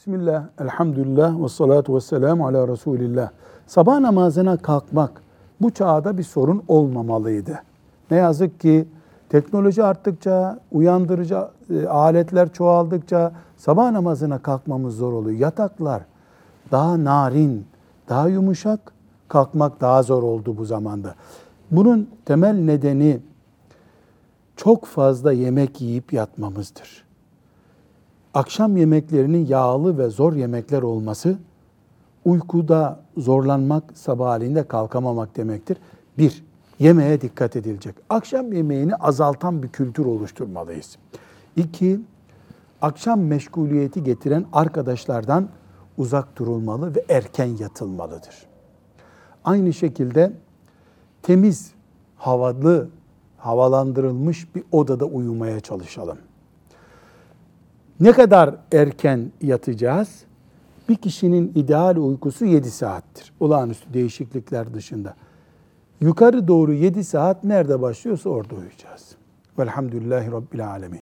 Bismillah, elhamdülillah ve salatu ve selamu ala Resulillah. Sabah namazına kalkmak bu çağda bir sorun olmamalıydı. Ne yazık ki teknoloji arttıkça, uyandırıcı e, aletler çoğaldıkça sabah namazına kalkmamız zor oluyor. Yataklar daha narin, daha yumuşak, kalkmak daha zor oldu bu zamanda. Bunun temel nedeni çok fazla yemek yiyip yatmamızdır akşam yemeklerinin yağlı ve zor yemekler olması uykuda zorlanmak, sabahleyin kalkamamak demektir. Bir, yemeğe dikkat edilecek. Akşam yemeğini azaltan bir kültür oluşturmalıyız. İki, akşam meşguliyeti getiren arkadaşlardan uzak durulmalı ve erken yatılmalıdır. Aynı şekilde temiz, havalı, havalandırılmış bir odada uyumaya çalışalım. Ne kadar erken yatacağız? Bir kişinin ideal uykusu 7 saattir. Olağanüstü değişiklikler dışında. Yukarı doğru 7 saat nerede başlıyorsa orada uyuyacağız. Velhamdülillahi Rabbil Alemin.